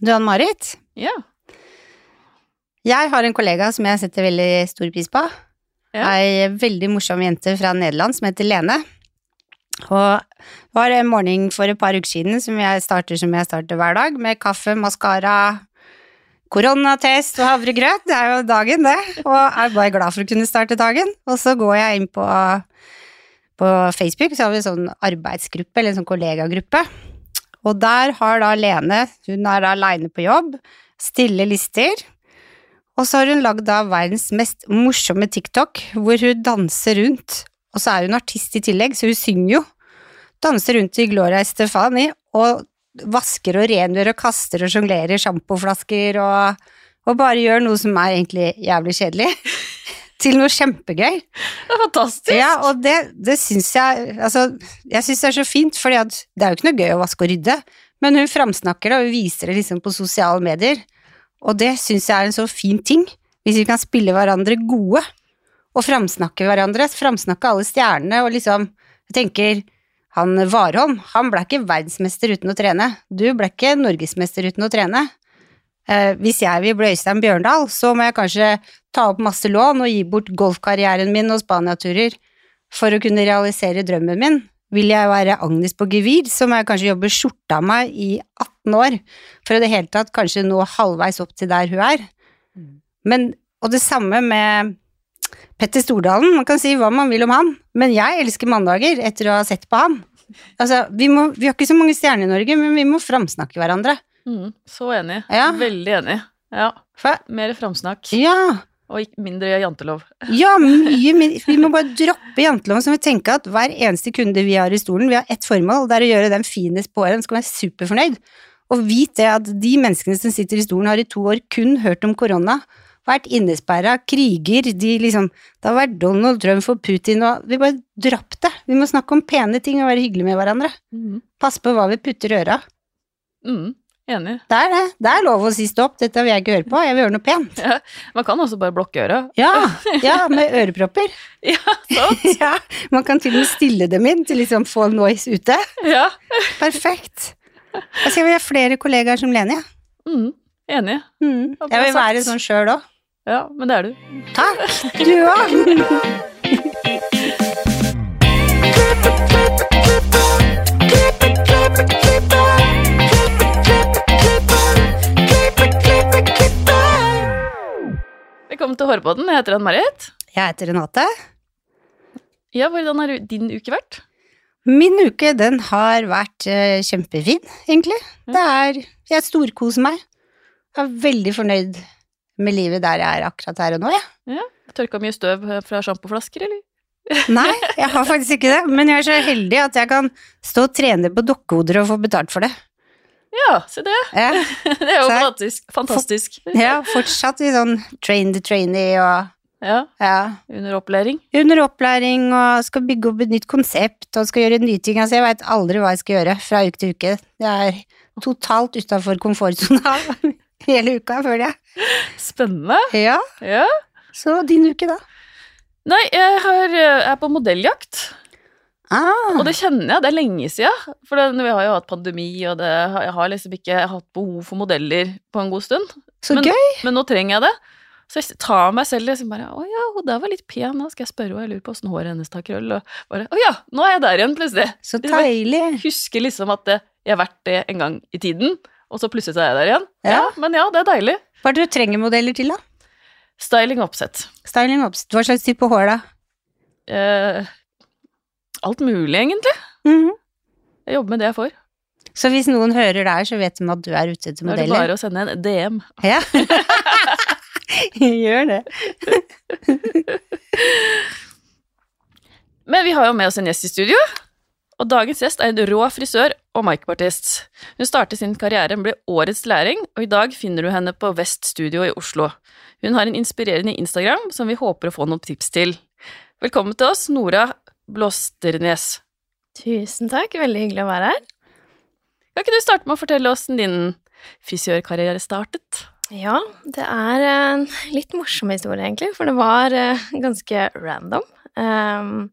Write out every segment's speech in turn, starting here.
Du, Ann-Marit. Ja. Jeg har en kollega som jeg setter veldig stor pris på. Ja. Ei veldig morsom jente fra Nederland som heter Lene. Og det var en morgen for et par uker siden som jeg starter som jeg starter hver dag, med kaffe, maskara, koronatest og havregrøt. Det er jo dagen, det. Og jeg er bare glad for å kunne starte dagen. Og så går jeg inn på, på Facebook, så har vi en sånn arbeidsgruppe, eller en sånn kollegagruppe. Og der har da Lene, hun er aleine på jobb, stille lister. Og så har hun lagd da verdens mest morsomme TikTok, hvor hun danser rundt. Og så er hun artist i tillegg, så hun synger jo. Danser rundt i Gloria Estefani og vasker og rengjør og kaster og sjonglerer sjampoflasker og, og bare gjør noe som er egentlig jævlig kjedelig, til noe kjempegøy. Det er fantastisk. Ja, og det, det syns jeg Altså, jeg syns det er så fint, for det er jo ikke noe gøy å vaske og rydde, men hun framsnakker det og hun viser det liksom på sosiale medier, og det syns jeg er en så fin ting, hvis vi kan spille hverandre gode, og framsnakke hverandre, framsnakke alle stjernene, og liksom Jeg tenker han Warholm, han ble ikke verdensmester uten å trene. Du ble ikke norgesmester uten å trene. Eh, hvis jeg vil bli Øystein Bjørndal, så må jeg kanskje ta opp masse lån og gi bort golfkarrieren min og Spania-turer for å kunne realisere drømmen min. Vil jeg være Agnes på gevir, så må jeg kanskje jobbe skjorta av meg i 18 år for i det hele tatt kanskje nå halvveis opp til der hun er. Men, og det samme med Petter Stordalen, man kan si hva man vil om han, men jeg elsker mandager etter å ha sett på han. Altså, vi, må, vi har ikke så mange stjerner i Norge, men vi må framsnakke hverandre. Mm, så enig. Ja. Veldig enig. Ja. Mer framsnakk ja, og mindre jantelov. ja, mye mindre. Vi må bare droppe janteloven, så vi tenker at hver eneste kunde vi har i stolen, vi har ett formål, det er å gjøre dem finest på året, de skal være superfornøyd. Og vit det at de menneskene som sitter i stolen, har i to år kun hørt om korona, vært innesperra, kriger, de liksom Det har vært Donald Trump og Putin og Vi bare dropp det. Vi må snakke om pene ting og være hyggelige med hverandre. Mm. Pass på hva vi putter i øra. Mm. Enig. Det er det. Det er lov å si stopp, dette vil jeg ikke høre på, jeg vil høre noe pent. Ja. Man kan også bare blokke øra. Ja, ja, med ørepropper. Ja, sant? Ja, man kan til og med stille dem inn til liksom få noise ute. Ja. Perfekt. Jeg skal ha flere kollegaer som Lene, jeg. Mm. Enig. Mm. Jeg vil være sånn sjøl òg. Ja, men det er du. Takk, du òg. Velkommen til Hårpodden. Jeg heter Ann-Marit. Jeg heter Renate. Ja, hvordan har din uke vært? Min uke, den har vært uh, kjempefin, egentlig. Det er Jeg storkoser meg. Jeg er veldig fornøyd med livet der jeg er akkurat her og nå, jeg. Tørka mye støv fra sjampoflasker, eller? Nei, jeg har faktisk ikke det, men jeg er så heldig at jeg kan stå og trene på dokkehoder og få betalt for det. Ja, se det. Ja, Det er jo Så fantastisk. fantastisk. ja, fortsatt i sånn train the trainee og Ja, ja, under opplæring. under opplæring og skal bygge opp et nytt konsept og skal gjøre nye ting. Altså, jeg veit aldri hva jeg skal gjøre fra uke til uke. Jeg er totalt utafor komfortsona hele uka, føler jeg. Spennende. Ja, Ja. så din uke, da? Nei, jeg har, jeg er på modelljakt, Ah, og det kjenner jeg. Det er lenge siden. For det, vi har jo hatt pandemi, og det, jeg har liksom ikke hatt behov for modeller på en god stund. så men- gøy! Men nå trenger jeg det. Så jeg tar meg selv liksom bare Å ja, hun der var litt pen, da skal jeg spørre henne. Jeg lurer på åssen håret hennes tar krøll. Og bare Å ja, nå er jeg der igjen, plutselig. Så deilig. Jeg. Husker liksom at jeg har vært det en gang i tiden, og så plutselig så er jeg der igjen. Ja. Men ja, det er deilig. Hva er det du trenger modeller til, da? Styling og oppsett. Styling oppsett. Hva slags type hår, da? Eh, alt mulig, egentlig. Mhm. Jeg jobber med det jeg får. Så hvis noen hører der, så vet de at du er ute etter Da er det bare å sende en DM. Ja. Gjør det. Men vi har jo med oss en gjest i studio. Og dagens gjest er en rå frisør og makeupartist. Hun startet sin karriere med årets læring, og i dag finner du henne på Vest Studio i Oslo. Hun har en inspirerende Instagram som vi håper å få noen tips til. Velkommen til oss, Nora Blåsternes. Tusen takk, veldig hyggelig å være her. Kan ikke du starte med å fortelle oss din frisørkarriere startet? Ja, det er en litt morsom historie, egentlig, for det var eh, ganske random. Ehm,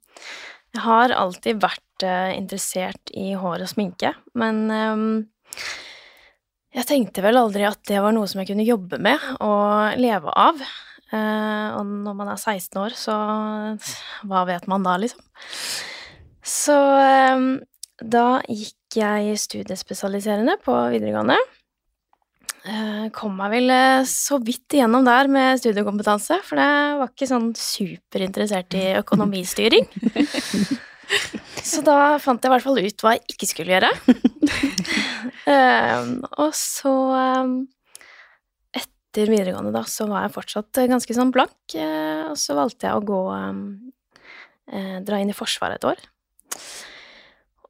jeg har alltid vært eh, interessert i hår og sminke, men ehm, jeg tenkte vel aldri at det var noe som jeg kunne jobbe med og leve av. Eh, og når man er 16 år, så hva vet man da, liksom? Så eh, da gikk jeg studiespesialiserende på videregående. Eh, kom meg vel så vidt igjennom der med studiekompetanse, for jeg var ikke sånn superinteressert i økonomistyring. Så da fant jeg i hvert fall ut hva jeg ikke skulle gjøre. og så Etter videregående, da, så var jeg fortsatt ganske sånn blank, uh, og så valgte jeg å gå uh, Dra inn i Forsvaret et år.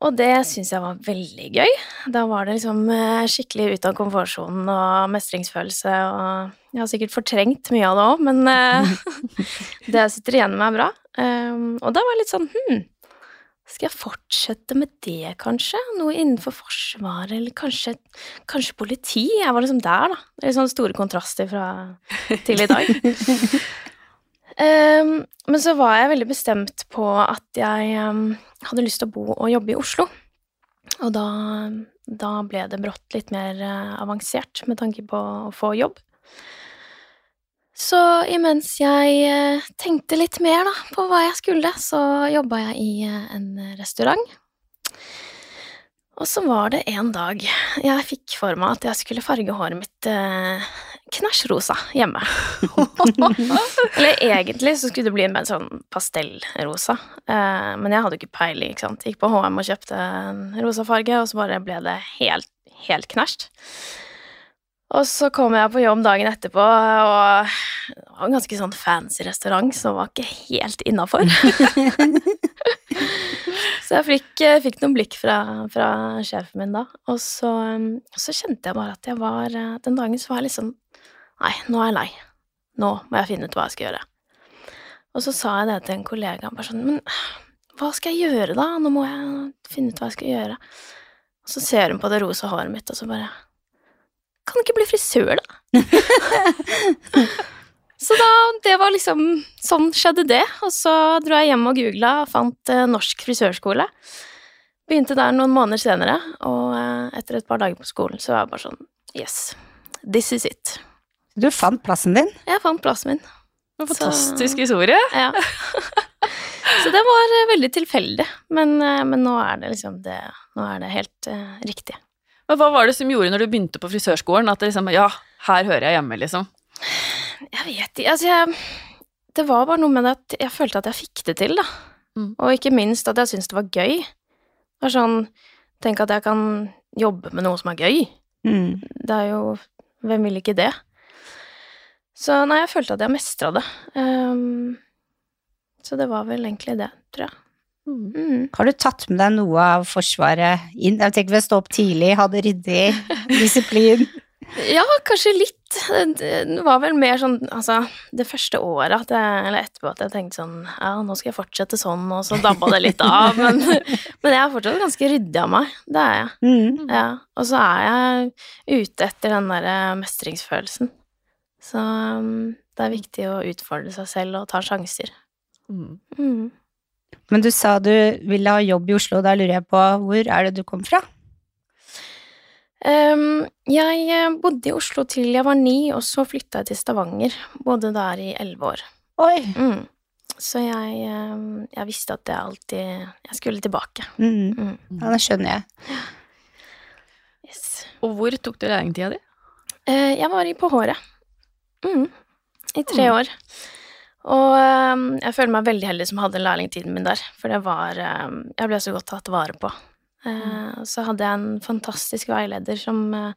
Og det syns jeg var veldig gøy. Da var det liksom skikkelig ut av komfortsonen og mestringsfølelse, og jeg har sikkert fortrengt mye av det òg, men det sitter igjen med meg bra. og da var jeg litt sånn hm, skal jeg fortsette med det, kanskje? Noe innenfor Forsvaret, eller kanskje, kanskje politi? Jeg var liksom der, da. Er sånne store kontraster fra til i dag. um, men så var jeg veldig bestemt på at jeg um, hadde lyst til å bo og jobbe i Oslo. Og da, da ble det brått litt mer uh, avansert med tanke på å få jobb. Så imens jeg eh, tenkte litt mer da, på hva jeg skulle, så jobba jeg i eh, en restaurant. Og så var det en dag jeg fikk for meg at jeg skulle farge håret mitt eh, knæsjrosa hjemme. Eller egentlig så skulle det bli mer sånn pastellrosa, eh, men jeg hadde jo ikke peiling, ikke sant. Gikk på HM og kjøpte en rosa farge, og så bare ble det helt, helt knæsj. Og så kom jeg på jobb dagen etterpå, og det var en ganske sånn fancy restaurant som var ikke helt innafor. så jeg fikk, fikk, noen blikk fra, fra, sjefen min da, og så, så, kjente jeg bare at jeg var Den dagen så var jeg liksom Nei, nå er jeg lei. Nå må jeg finne ut hva jeg skal gjøre. Og så sa jeg det til en kollega, bare sånn Men hva skal jeg gjøre, da? Nå må jeg finne ut hva jeg skal gjøre. Og så ser hun på det rosa håret mitt, og så bare kan du ikke bli frisør, da? så da, det var liksom Sånn skjedde det. Og så dro jeg hjem og googla og fant eh, norsk frisørskole. Begynte der noen måneder senere, og eh, etter et par dager på skolen så var jeg bare sånn Yes, this is it. Du fant plassen din? Jeg fant plassen min. En fantastisk så, historie. Ja. så det var eh, veldig tilfeldig, men, eh, men, nå er det liksom det Nå er det helt eh, riktig. Men hva var det som gjorde når du begynte på frisørskolen, at det liksom Ja, her hører jeg hjemme, liksom? Jeg vet ikke. Altså, jeg Det var bare noe med det at jeg følte at jeg fikk det til, da. Mm. Og ikke minst at jeg syntes det var gøy. Det var sånn Tenk at jeg kan jobbe med noe som er gøy. Mm. Det er jo Hvem vil ikke det? Så nei, jeg følte at jeg mestra det. Um, så det var vel egentlig det, tror jeg. Mm. Har du tatt med deg noe av Forsvaret inn? Jeg tenker ved å stå opp tidlig, ha det ryddig, disiplin. ja, kanskje litt. Det var vel mer sånn altså det første året at jeg, eller etterpå at jeg tenkte sånn ja, nå skal jeg fortsette sånn, og så dabba det litt av. Men, men jeg er fortsatt ganske ryddig av meg. Det er jeg. Mm. Ja. Og så er jeg ute etter den derre mestringsfølelsen. Så um, det er viktig å utfordre seg selv og ta sjanser. Mm. Men du sa du ville ha jobb i Oslo, da lurer jeg på hvor er det du kom fra? Um, jeg eh, bodde i Oslo til jeg var ni, og så flytta jeg til Stavanger. Bodde der i elleve år. Oi! Mm. Så jeg, ehm, jeg, visste at jeg alltid Jeg skulle tilbake. Mm. Mm. Ja, det skjønner jeg. Yes. Og hvor tok du lærlingtida di? Uh, jeg var i på håret. Mm. I tre mm. år. Og um, jeg føler meg veldig heldig som hadde lærlingtiden min der, for det var um, Jeg ble så godt tatt vare på. Uh, så hadde jeg en fantastisk veileder som uh,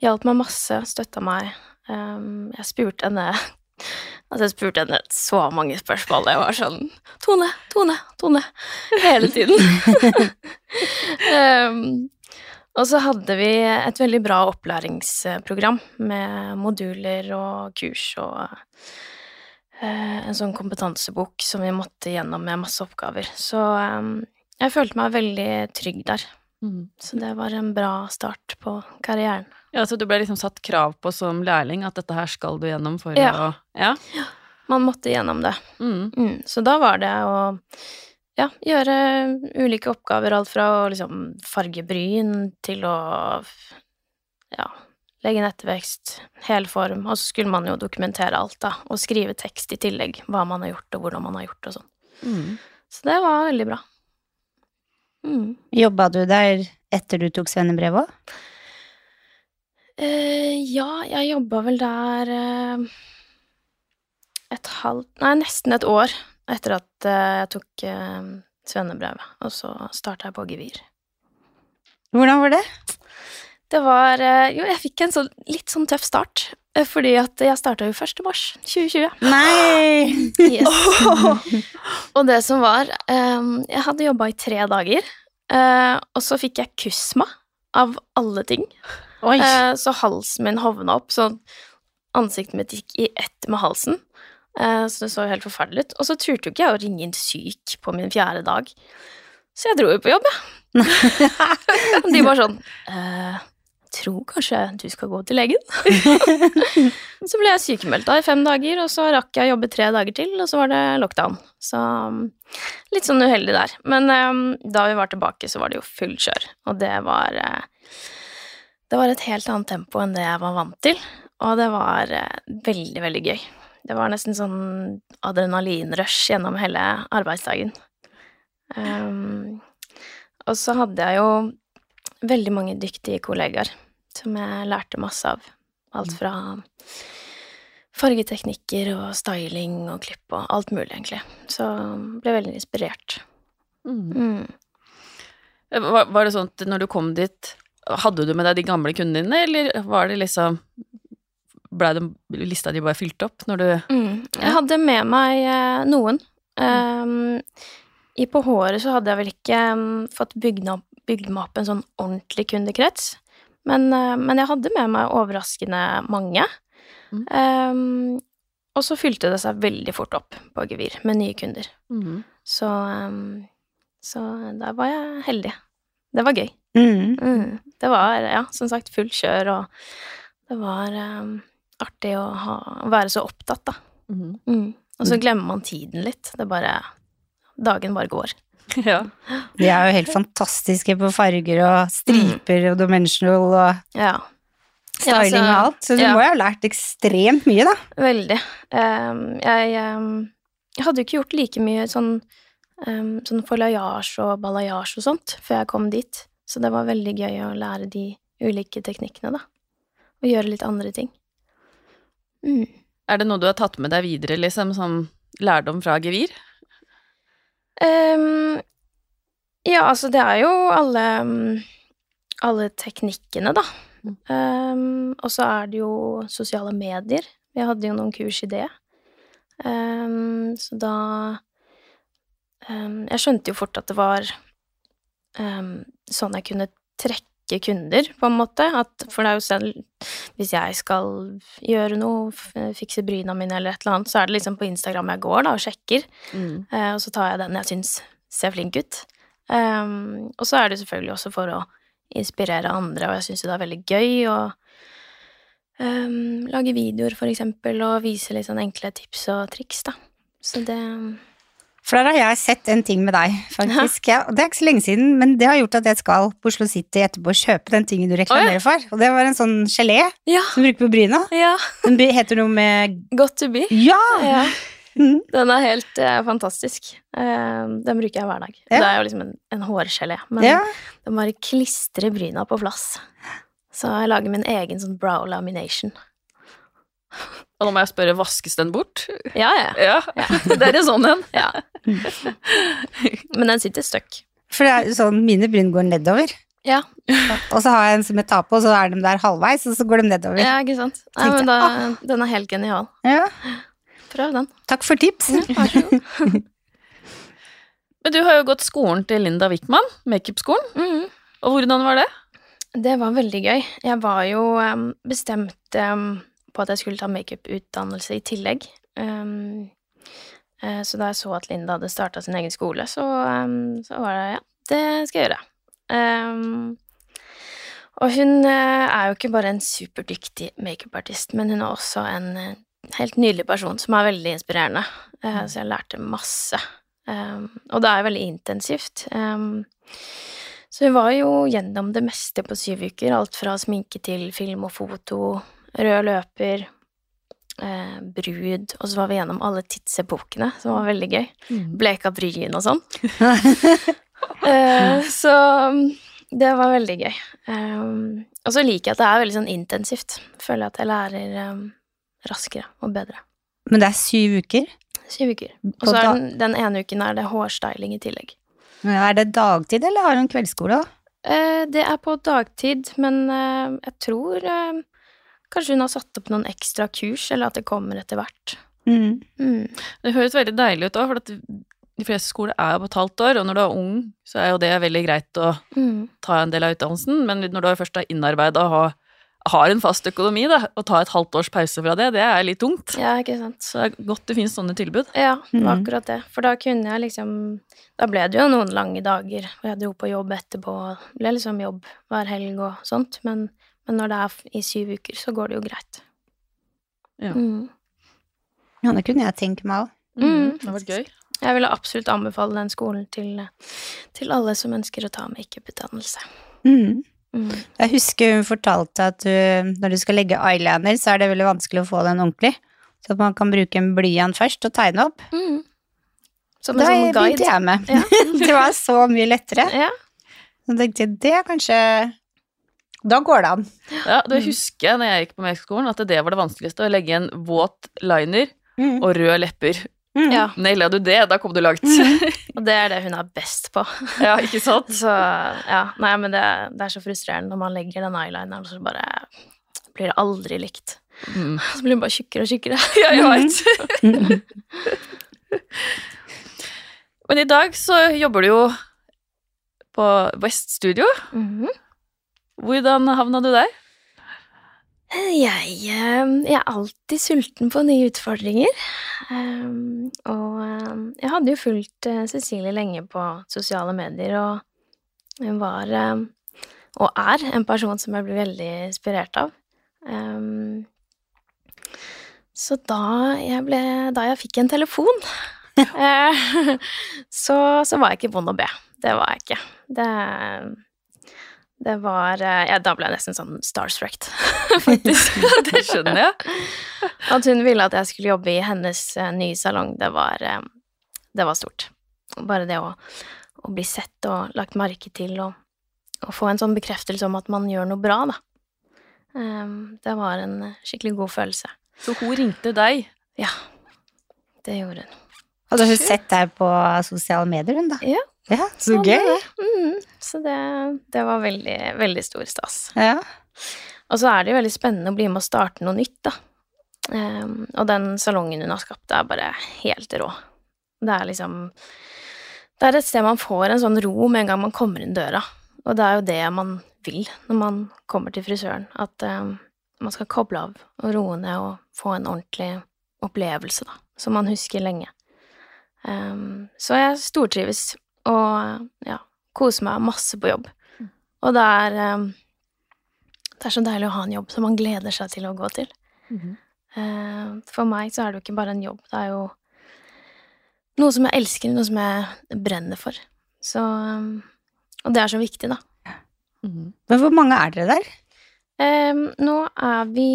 hjalp meg masse, støtta meg. Um, jeg spurte henne Altså, jeg spurte henne så mange spørsmål. Jeg var sånn Tone, Tone, Tone. Hele tiden. um, og så hadde vi et veldig bra opplæringsprogram med moduler og kurs og Eh, en sånn kompetansebok som vi måtte gjennom med masse oppgaver. Så um, jeg følte meg veldig trygg der. Mm. Så det var en bra start på karrieren. Ja, Så du ble liksom satt krav på som lærling at dette her skal du gjennom for ja. å Ja. ja. Man måtte gjennom det. Mm. Mm. Så da var det å ja, gjøre ulike oppgaver, alt fra å liksom farge bryn til å ja, legge ettervekst, helform, og så skulle man jo dokumentere alt, da, og skrive tekst i tillegg, hva man har gjort, og hvordan man har gjort, og sånn. Mm. Så det var veldig bra. Mm. Jobba du der etter du tok svennebrev òg? Eh, ja, jeg jobba vel der eh, et halvt Nei, nesten et år etter at eh, jeg tok eh, svennebrevet, og så starta jeg på gevir. Hvordan var det? Det var eh, Jo, jeg fikk en sånn, litt sånn tøff start, eh, fordi at jeg starta jo 1. mars 2020. Nei! Yes. og det som var um, Jeg hadde jobba i tre dager, uh, og så fikk jeg kusma, av alle ting. Eh, så halsen min hovna opp, så ansiktet mitt gikk i ett med halsen. Uh, så det så helt forferdelig ut. Og så turte jo ikke jeg å ringe inn syk på min fjerde dag. Så jeg dro jo på jobb, jeg. De var sånn Tror kanskje du skal gå til legen. så ble jeg sykemeldt da i fem dager, og så rakk jeg å jobbe tre dager til, og så var det lockdown. Så um, litt sånn uheldig der. Men um, da vi var tilbake, så var det jo full kjør, og det var uh, det var et helt annet tempo enn det jeg var vant til, og det var uh, veldig, veldig gøy. Det var nesten sånn adrenalinrush gjennom hele arbeidsdagen. Um, og så hadde jeg jo veldig mange dyktige kollegaer som jeg lærte masse av. Alt fra fargeteknikker og styling og klipp og alt mulig, egentlig. Så ble veldig inspirert. Mm. Mm. Var, var det sånn at når du kom dit, hadde du med deg de gamle kundene dine, eller var det liksom Blei lista di bare fylt opp når du Mm. Jeg hadde med meg eh, noen. Um, I På håret så hadde jeg vel ikke um, fått bygd meg opp en sånn ordentlig kundekrets, men, eh, men jeg hadde med meg overraskende mange. Mm. Um, og så fylte det seg veldig fort opp på Gevir med nye kunder. mm. Så, um, så der var jeg heldig. Det var gøy. Mm. Mm. Det var, ja, som sagt, fullt kjør, og det var um, artig å, ha, å være så opptatt, da. Mm. Mm. Og så glemmer man tiden litt. Det bare Dagen bare går. Ja. De er jo helt fantastiske på farger og striper og dimensional og Ja. styling Ja, og alt, så du ja. må jo ha lært ekstremt mye, da. Veldig. Um, jeg, um, jeg hadde jo ikke gjort like mye sånn, um, sånn og balayage og sånt før jeg kom dit, så det var veldig gøy å lære de ulike teknikkene, da. Og gjøre litt andre ting. Mm. Er det noe du har tatt med deg videre, liksom, som lærdom fra gevir? Ehm, ja, altså det er jo alle mm, alle teknikkene, da. Ehm, og så er det jo sosiale medier. Vi hadde jo noen kurs i det. Um, så da Jeg skjønte jo fort at det var sånn jeg kunne trekke kunder, på en måte. At, for det er jo selv Hvis jeg skal gjøre noe, fikse bryna mine eller et eller annet, så er det liksom på Instagram jeg går da og sjekker. Mm. Eh, og så tar jeg den jeg syns ser flink ut. Um, og så er det selvfølgelig også for å inspirere andre, og jeg syns jo det er veldig gøy å um, lage videoer, for eksempel, og vise litt sånn enkle tips og triks, da. Så det For der har jeg sett en ting med deg, faktisk. Ja, det er ikke så lenge siden, men det har gjort at jeg skal på Oslo City etterpå og kjøpe den tingen du reklamerer for. Og det var en sånn gelé Ja. som du bruker på bryna. ja. Den heter noe med Got to be. Ja! Mm. Den er helt uh, fantastisk. Uh, den bruker jeg hver dag. Ja. Det er jo liksom en, en hårgelé, men ja. den bare klistrer bryna på plass. Så jeg lager min egen sånn brow lamination. Og nå må jeg spørre, vaskes den bort? Ja, ja. Ja, det er en sånn en. ja. Men den sitter støkk. For det er sånn, mine bryn går nedover. Ja. Og så har jeg en som jeg tar på, og så er de der halvveis, og så går de nedover. ja, ikke sant. Nei, men da, jeg, den er helt genial. Ja. Prøv den. Takk for tips. Vær så god. Men du har jo gått skolen til Linda Wickman, makeupskolen. Mm. Og hvordan var det? Det var veldig gøy. Jeg var jo um, bestemt em, på at jeg skulle ta makeuputdannelse i tillegg. Um, uh, så da jeg så at Linda hadde starta sin egen skole, så, um, så var det ja, det skal jeg gjøre. Um, og hun uh, er jo ikke bare en superdyktig makeupartist, men hun er også en eh, helt nydelig person som er veldig inspirerende. Eh, så jeg lærte masse. Og det er veldig intensivt. Så hun var jo gjennom det meste på syv uker. Alt fra sminke til film og foto, rød løper, eh, brud, og så var vi gjennom alle tidsepokene, som var veldig gøy. Bleka bryn og sånn. Eh, så mm, det var veldig gøy. Um, og så liker jeg at det er veldig sånn intensivt. Føler jeg at jeg lærer um, raskere og bedre. Men det er syv uker? Syv uker. Og så er den, den ene uken er det hårstyling i tillegg. Men Er det dagtid, eller har hun kveldsskole? Eh, det er på dagtid, men uh, jeg tror eh, kanskje hun har satt opp noen ekstra kurs, eller at det kommer etter hvert. Mm. Mm. Det høres veldig deilig ut òg, for at de fleste skoler er jo på et halvt år, og når du er ung, så er jo det veldig greit å Mm. ta en del av utdannelsen, men når du først er innarbeida og har, har en fast økonomi, da, å ta et halvt års pause fra det, det er litt tungt. Ja, ikke sant. Så det er godt det finnes sånne tilbud. Ja, det var Mhm. akkurat det. For da kunne jeg liksom Da ble det jo noen lange dager, og jeg dro på jobb etterpå. Det ble liksom jobb hver helg og sånt, men, men når det er i syv uker, så går det jo greit. Ja. Mm. Ja, det kunne jeg tenke meg òg. Mm. Det har vært gøy. Jeg ville absolutt anbefale den skolen til, til alle som ønsker å ta makeuputdannelse. Mm. Mm. Jeg husker hun fortalte at du, når du skal legge eyeliner, så er det veldig vanskelig å få den ordentlig. Så at man kan bruke en blyant først og tegne opp. Mm. Som en Da sånn begynte jeg med. Ja. det var så mye lettere. Ja. Så tenkte jeg, det er kanskje Da går det an. Ja, det Mm. husker jeg når jeg gikk på Mexicoskolen, at det var det vanskeligste, å legge en våt liner Mm. og røde lepper. Mm. ja. Naila du det, da kom du langt. Og det er det hun er best på. ja, ikke sant? Så ja, nei, men det, det er så frustrerende når man legger den eyelineren, og så bare blir det aldri likt. Mm. Så blir hun bare tjukkere og tjukkere. Ja, jeg vet. Men i dag så jobber du jo på West Studio. Mhm. Hvordan havna du der? Jeg, eh, jeg er alltid sulten på nye utfordringer. Um, og eh, jeg hadde jo fulgt eh, Cecilie lenge på sosiale medier, og hun var eh, og er en person som jeg blir veldig inspirert av. Så da jeg ble Da jeg fikk en telefon, eh, så, så var jeg ikke vond å be. Det var jeg ikke. Det det var eh, Ja, da ble jeg nesten sånn starstruck, faktisk. Det skjønner jeg. At hun ville at jeg skulle jobbe i hennes eh, nye salong, det var, eh, det var stort. Bare det å, å bli sett og lagt merke til og, og få en sånn bekreftelse om at man gjør noe bra, da. Eh, det var en skikkelig god følelse. Så hun ringte deg. Ja, det gjorde hun. Hadde hun sett deg på sosiale medier, hun da? Ja. Ja, så gøy. det. Mm, så det, det var veldig, veldig stor stas. Ja. Og så er det jo veldig spennende å bli med og starte noe nytt, da. Um, og den salongen hun har skapt, er bare helt rå. Det er liksom Det er et sted man får en sånn ro med en gang man kommer inn døra. Og det er jo det man vil når man kommer til frisøren. At um, man skal koble av og roe ned og få en ordentlig opplevelse, da. Som man husker lenge. Um, så jeg stortrives og ja, koser meg masse på jobb. Og det er ehm, det er så deilig å ha en jobb som man gleder seg til å gå til. Eh, For meg så er det jo ikke bare en jobb, det er jo noe som jeg elsker, noe som jeg brenner for. Så um, Og det er så viktig, da. Mhm. Men hvor mange er dere der? Eh, Nå er vi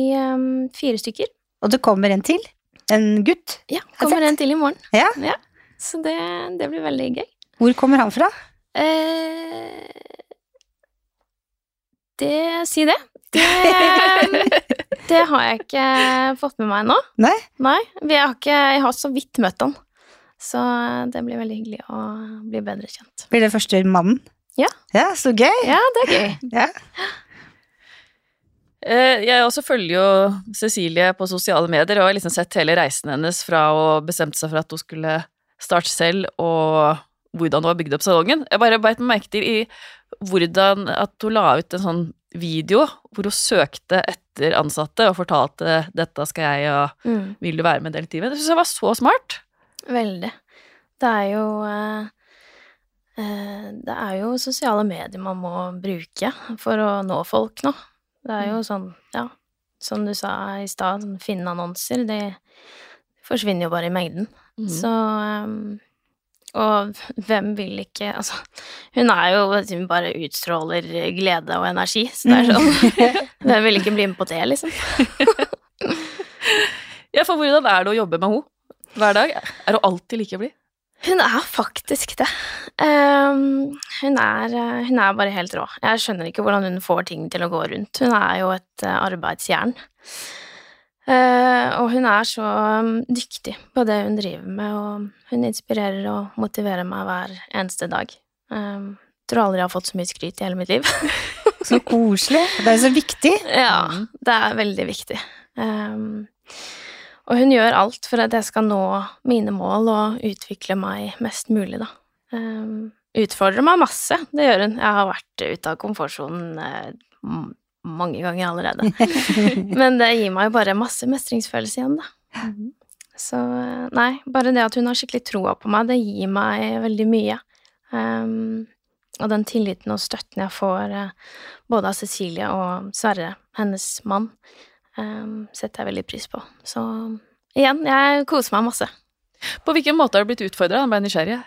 fire stykker. Og det kommer en til? En gutt? Ja, kommer en til i morgen. Ja. Så det, det blir veldig gøy. Hvor kommer han fra? Eh, det Si det. Det, det har jeg ikke fått med meg ennå. Nei? Nei, vi har ikke, jeg har så vidt møtt han. Så det blir veldig hyggelig å bli bedre kjent. Blir det første mannen? Ja. Ja, så gøy. Ja, det er gøy. Ja. Eh, Jeg også følger jo Cecilie på sosiale medier og har liksom sett hele reisen hennes fra å bestemte seg for at hun skulle starte selv, og hvordan hun har bygd opp salongen. Jeg bare beit meg merke til i hvordan at hun la ut en sånn video hvor hun søkte etter ansatte og fortalte 'dette skal jeg', og Mm, 'vil du være med detektiven'? Det syns jeg var så smart. veldig. Det er jo eh, eh, Det er jo sosiale medier man må bruke for å nå folk nå. Det er jo sånn, ja, som du sa i stad, sånn finne annonser, det forsvinner jo bare i mengden. Mm. Så um, og hvem vil ikke Altså, hun er jo Hun bare utstråler glede og energi, så det er sånn Hvem vil ikke bli med på det, liksom? Ja, for hvordan er det å jobbe med henne hver dag? Er hun alltid like blid? Hun er faktisk det. Um, hun, er, eh, hun er bare helt rå. Jeg skjønner ikke hvordan hun får ting til å gå rundt. Hun er jo et uh, arbeidsjern. Uh, og hun er så um, dyktig på det hun driver med, og hun inspirerer og motiverer meg hver eneste dag. Um, tror aldri jeg har fått så mye skryt i hele mitt liv. så koselig. Det er så viktig. Ja, det er veldig viktig. Um, og hun gjør alt for at jeg skal nå mine mål og utvikle meg mest mulig, da. Um, utfordrer meg masse, det gjør hun. Jeg har vært ute av komfortsonen uh, mange ganger allerede. Men det gir meg jo bare masse mestringsfølelse igjen, da. Så nei, bare det at hun har skikkelig troa på meg, det gir meg veldig mye. Um, og den tilliten og støtten jeg får uh, både av Cecilie og Sverre, hennes mann, um, setter jeg veldig pris på. Så igjen, jeg koser meg masse. På hvilken måte har du blitt utfordra? Ble nysgjerrig?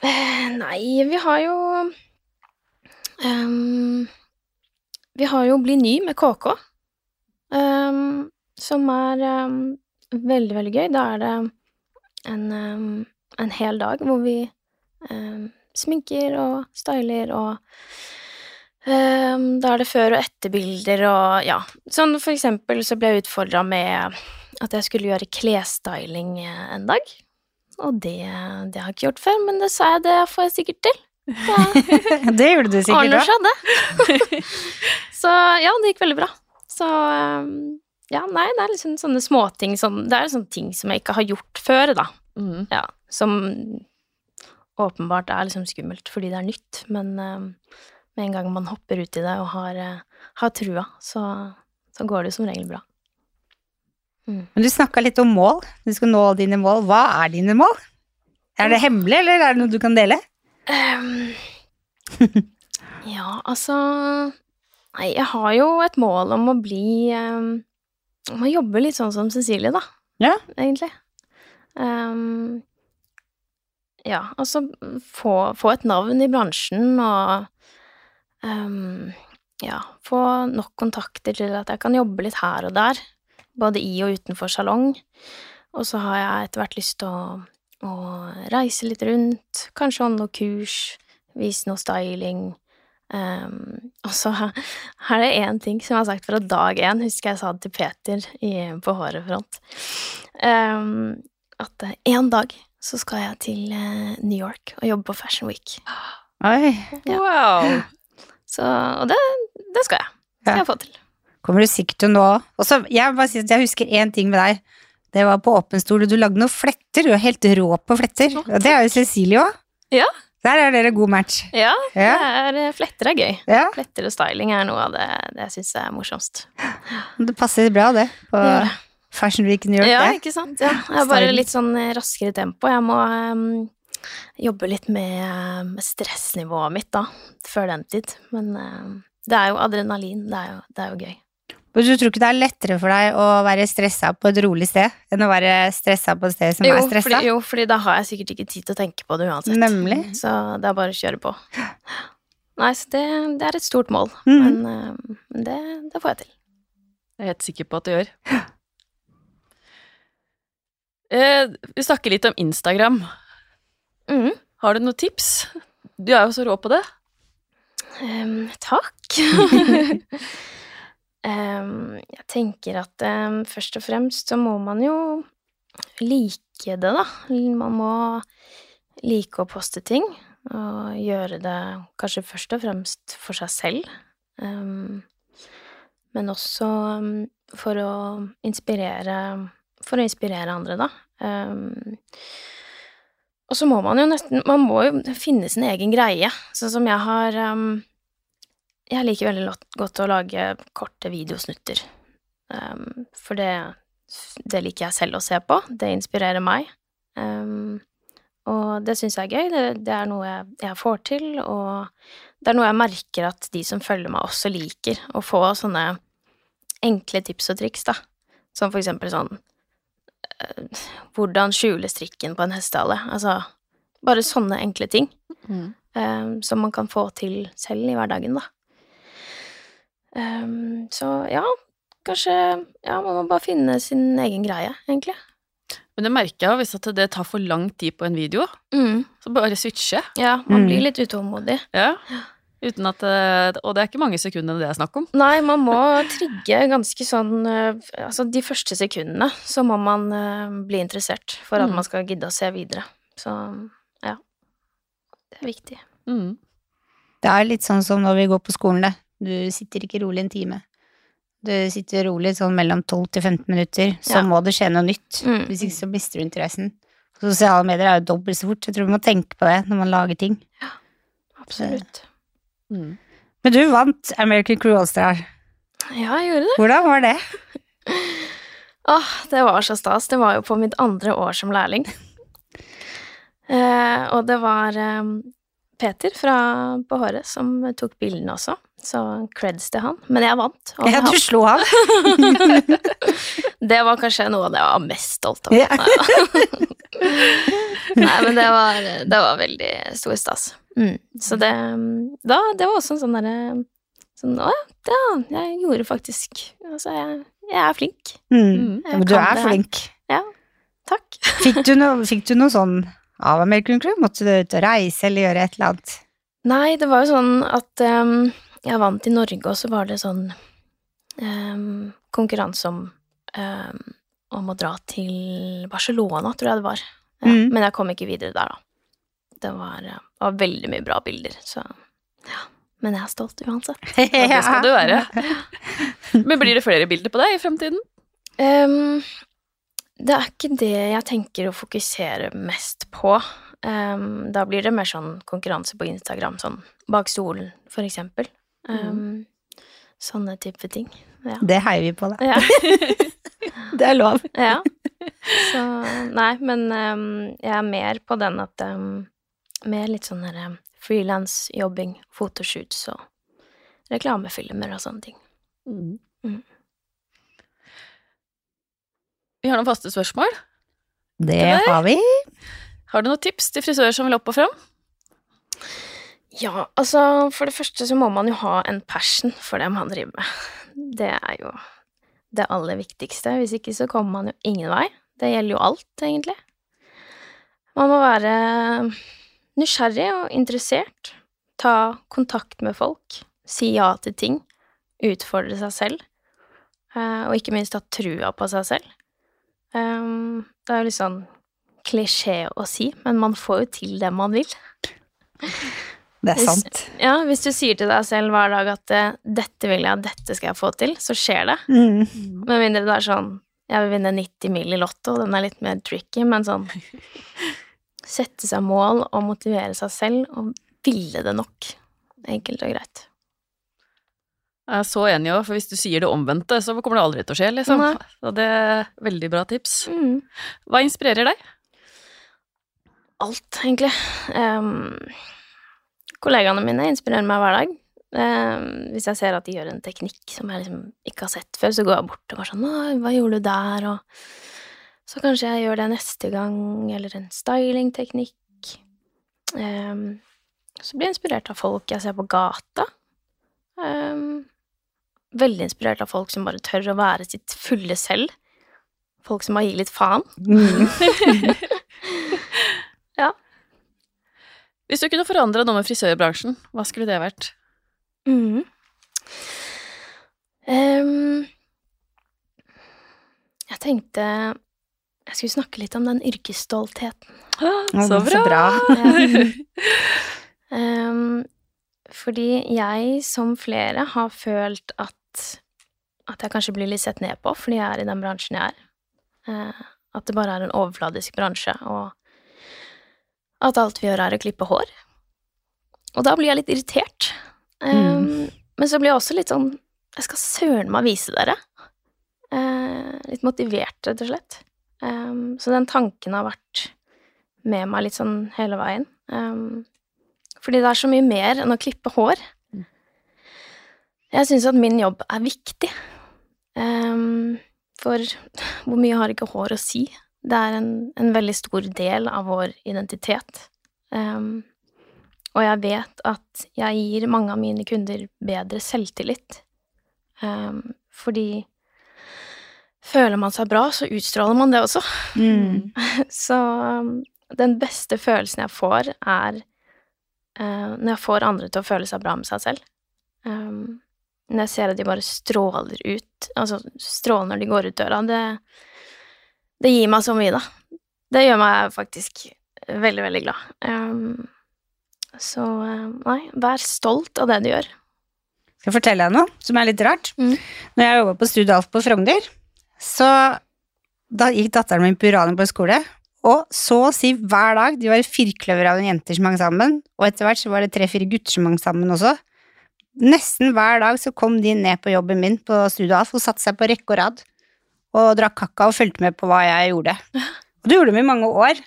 Uh, nei, vi har jo um, Vi har jo Bli ny med KK, um, som er um, veldig, veldig gøy. Da er det en, en hel dag hvor vi sminker og styler og Um, da er det før- og etterbilder og ja. Sånn for eksempel så ble jeg utfordra med at jeg skulle gjøre klesstyling en dag. Og det, det har jeg ikke gjort før, men det sa jeg, det får jeg sikkert til. det gjorde du sikkert Ordner seg, det. så ja, det gikk veldig bra. Så um, ja, nei, det er liksom sånne småting sånn, Det er sånne ting som jeg ikke har gjort før, da. Mm. Ja, som åpenbart er liksom skummelt fordi det er nytt, men um, med en gang man hopper ut i det og har, uh, har trua, så, så, går det som regel bra. Mm. Men du snakka litt om mål. Du skal nå dine mål. Hva er dine mål? Er det hemmelig, eller er det noe du kan dele? Um, ja, altså Nei, jeg har jo et mål om å bli um, Om å jobbe litt sånn som Cecilie, da. Ja. Egentlig. Um, ja, altså få, få, et navn i bransjen og um, ja, få nok kontakter til at jeg kan jobbe litt her og der, både i og utenfor salong. Og så har jeg etter hvert lyst til å, å reise litt rundt, kanskje holde noe kurs, vise noe styling. Um, og så er det én ting som jeg har sagt fra dag én, husker jeg sa det til Peter i, på Hårefront, um, at én dag så skal jeg til uh, New York og jobbe på Fashion Week. Oi. Ja. Wow. Så, og det, det skal jeg. Det skal jeg få til. Kommer du sikkert til nå òg. jeg jeg husker én ting med deg. Det var på åpen stol, og du lagde noen fletter. Du er helt rå på fletter. Og det er jo Cecilie òg. Ja. Der er dere god match. Ja, ja. Er, eh, fletter er gøy. Ja. Fletter og styling er noe av det, det jeg syns er morsomst. Det passer bra, det. På ja. Fashion Week New York. Ja, ikke sant. Ja. Jeg har bare litt sånn eh, raskere tempo. Jeg må um, jobbe litt med, med, stressnivået mitt, da. Før den tid. Men um, det er jo adrenalin. Det er jo, det er jo gøy. Men du tror ikke det er lettere for deg å være stressa på et rolig sted enn å være stressa på et sted som jo, er stressa? Fordi, jo, fordi da har jeg sikkert ikke tid til å tenke på det uansett. Nemlig. Så det er bare å kjøre på. Nei, så det, det er et stort mål, mm. men uh, det, det, får jeg til. Jeg er helt sikker på at du gjør. Eh, vi snakker litt om Instagram. Mm. Har du noen tips? Du er jo så rå på det. Um, takk. um, jeg tenker at um, først og fremst så må man jo like det, da. Man må like å poste ting, og gjøre det kanskje først og fremst for seg selv. men også for å inspirere For å inspirere andre, da. og så må man jo nesten Man må jo finne sin egen greie. Sånn som jeg har jeg liker veldig godt å lage korte videosnutter. Um, for det, det, liker jeg selv å se på. Det inspirerer meg. Um, og det syns jeg er gøy. Det, det er noe jeg, jeg, får til, og det er noe jeg merker at de som følger meg, også liker. Å få sånne enkle tips og triks, da. Som for eksempel sånn uh, Hvordan skjule strikken på en hestehale. Altså, Bare sånne enkle ting Mm. Um, som man kan få til selv i hverdagen, da. Ehm, så ja, kanskje Ja, man må bare finne sin egen greie, egentlig. Men det merker jeg jo, hvis at det tar for lang tid på en video, Mm. så bare switche. Ja, man Mm. blir litt utålmodig. Ja. Uten at Og det er ikke mange sekundene det er snakk om. Nei, man må trigge ganske sånn eh, Altså, de første sekundene så må man eh, bli interessert for at Mm. man skal gidde å se videre. Så ja. Det er viktig. Mm. Det er litt sånn som når vi går på skolen, det. Du sitter ikke rolig en time. Du sitter rolig sånn mellom 12 til 15 minutter, så Ja. må det skje noe nytt. Mm. Hvis ikke så mister du interessen. Sosiale medier er jo dobbelt så fort, så jeg tror du må tenke på det når man lager ting. Ja, Absolutt. Mm. Men du vant American Crew All-Star. Ja, jeg gjorde det. Hvordan var det? Åh, det var så stas. Det var jo på mitt andre år som lærling. Eh, og det var eh, Peter fra på håret som tok bildene også, så creds til han. Men jeg vant. og Ja, han- du slo han. Det var kanskje noe av det jeg var mest stolt av. Ja. Nei, men det var, det var veldig stor stas. Mm. Så det da, Det var også en sånn derre Sånn, å ja, jeg gjorde faktisk Altså, jeg, jeg er flink. Mm. Jeg Ja, men du er flink. Ja. Takk. Fikk du, noe, fikk du noe sånn av American Crew? Måtte du ut og reise eller gjøre et eller annet? Nei, det var jo sånn at ehm, jeg vant i Norge, og så var det sånn um, konkurranse om um, om å dra til Barcelona, tror jeg det var. Ja, Mm. Men jeg kom ikke videre der, da. Det var, eh, var veldig mye bra bilder, så ja. Men jeg er stolt uansett. Ja, det skal du være. Men blir det flere bilder på deg i fremtiden? Um, det er ikke det jeg tenker å fokusere mest på. Um, da blir det mer sånn konkurranse på Instagram, sånn bak stolen, for eksempel. Ehm, Sånne type ting. Ja. Det heier vi på, da. Ja. Det er lov. ja. Så nei, men um, jeg er mer på den at um, Mer litt sånn derre frilansjobbing, fotoshoots og reklamefilmer og sånne ting. Mm. Vi har noen faste spørsmål. Det har vi. Har du noen tips til frisører som vil opp og fram? Ja, altså for det første så må man jo ha en passion for det man driver med. Det er jo det aller viktigste. Hvis ikke så kommer man jo ingen vei. Det gjelder jo alt, egentlig. Man må være nysgjerrig og interessert. Ta kontakt med folk. Si ja til ting. Utfordre seg selv. Eh, Og ikke minst ha trua på seg selv. Um, Det er jo litt sånn klisjé å si, men man får jo til det man vil. Det er Hvis- sant. Ja, hvis du sier til deg selv hver dag at eh, 'dette vil jeg, dette skal jeg få til', så skjer det. Mm. Med mindre det er sånn 'jeg vil vinne 90 mill. i Lotto', den er litt mer tricky, men sånn Sette seg mål og motivere seg selv og ville det nok. Enkelt og greit. Jeg er så enig òg, for hvis du sier det omvendte, så kommer det aldri til å skje, liksom. Nei. Så det er veldig bra tips. Mm. Hva inspirerer deg? Alt, egentlig. Em, kollegaene mine inspirerer meg hver dag. Em, hvis jeg ser at de gjør en teknikk som jeg liksom ikke har sett før, så går jeg bort og bare sånn hva gjorde du der?' og så kanskje jeg gjør det neste gang, eller en stylingteknikk. Em, så blir jeg inspirert av folk jeg ser på gata. Em, veldig inspirert av folk som bare tør å være sitt fulle selv. Folk som har gitt litt faen. Mm. Hvis du kunne forandra noe med frisørbransjen, hva skulle det vært? Mm. Um, jeg tenkte jeg skulle snakke litt om den yrkesstoltheten. Så bra! bra. um, fordi jeg, som flere, har følt at, at jeg kanskje blir litt sett ned på fordi jeg er i den bransjen jeg er. Uh, at det bare er en overfladisk bransje, og at alt vi gjør, er å klippe hår. Og da blir jeg litt irritert. Ehm, Men så blir jeg også litt sånn Jeg skal søren meg vise dere. Uh, litt motivert, rett og slett. Um, så den tanken har vært med meg litt sånn hele veien. Um, fordi det er så mye mer enn å klippe hår. Jeg syns at min jobb er viktig. For hvor mye har ikke hår å si? Det er en, en veldig stor del av vår identitet. Um, og jeg vet at jeg gir mange av mine kunder bedre selvtillit. Um, fordi føler man seg bra, så utstråler man det også. Mm. Så um, den beste følelsen jeg får, er uh, når jeg får andre til å føle seg bra med seg selv. Når jeg ser at de bare stråler ut, altså stråler når de går ut døra, det, det gir meg så mye, da. Det gjør meg faktisk veldig, veldig glad. Um, så uh, nei, vær stolt av det du gjør. Skal jeg fortelle deg noe som er litt rart? Mm. Når jeg jobba på Studio Alf på Frogner, så da gikk datteren min på Uranium på skole, og så å si hver dag De var firkløver av en jenter som hang sammen, og etter hvert så var det tre-fire gutter som hang sammen også. Nesten hver dag så kom de ned på jobben min på Studio Alf og satte seg på rekke og rad og drakk kakao og fulgte med på hva jeg gjorde. Og det gjorde de i mange år.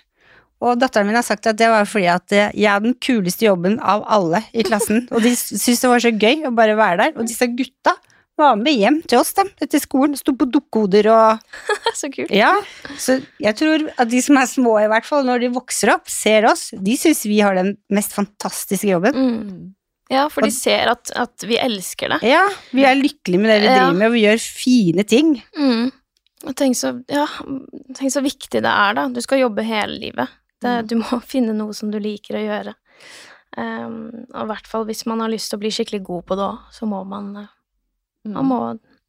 Og datteren min har sagt at det var fordi at jeg hadde den kuleste jobben av alle i klassen, og de syntes det var så gøy å bare være der. Og disse gutta var med hjem til oss dem, etter skolen, sto på dukkehoder og så kult. Ja, så jeg tror at de som er små, i hvert fall, når de vokser opp, ser oss, de syns vi har den mest fantastiske jobben. Mm. Ja, for de ser at, at vi elsker det. Ja, vi er lykkelige med det vi driver med, og vi gjør fine ting. Mm. Tenk så, ja, tenk så viktig det er, da. Du skal jobbe hele livet. Det, Mm. du må finne noe som du liker å gjøre. Um, og i hvert fall hvis man har lyst til å bli skikkelig god på det òg, så må man, mm. man må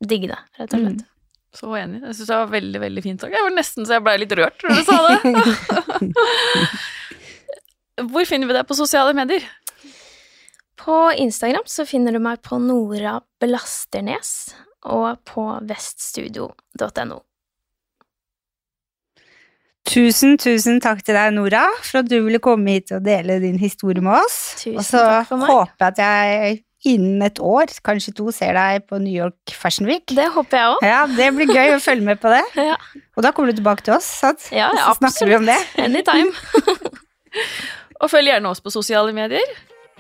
digge det, rett og slett. Så enig. Jeg syns det var veldig veldig fint. Jeg var nesten så jeg blei litt rørt når du sa det. Hvor finner vi deg på sosiale medier? På Instagram så finner du meg på Nora Belasternes og på veststudio.no. Tusen, tusen takk til deg, Nora, for at du ville komme hit og dele din historie med oss. Tusen og så håper jeg at jeg innen et år, kanskje to, ser deg på New York Fashion Week. Det håper jeg òg. Ja, det blir gøy å følge med på det. Ja. Og da kommer du tilbake til oss, sant? Ja, ja, så snakker vi om det. Anytime. Og følg gjerne oss på sosiale medier.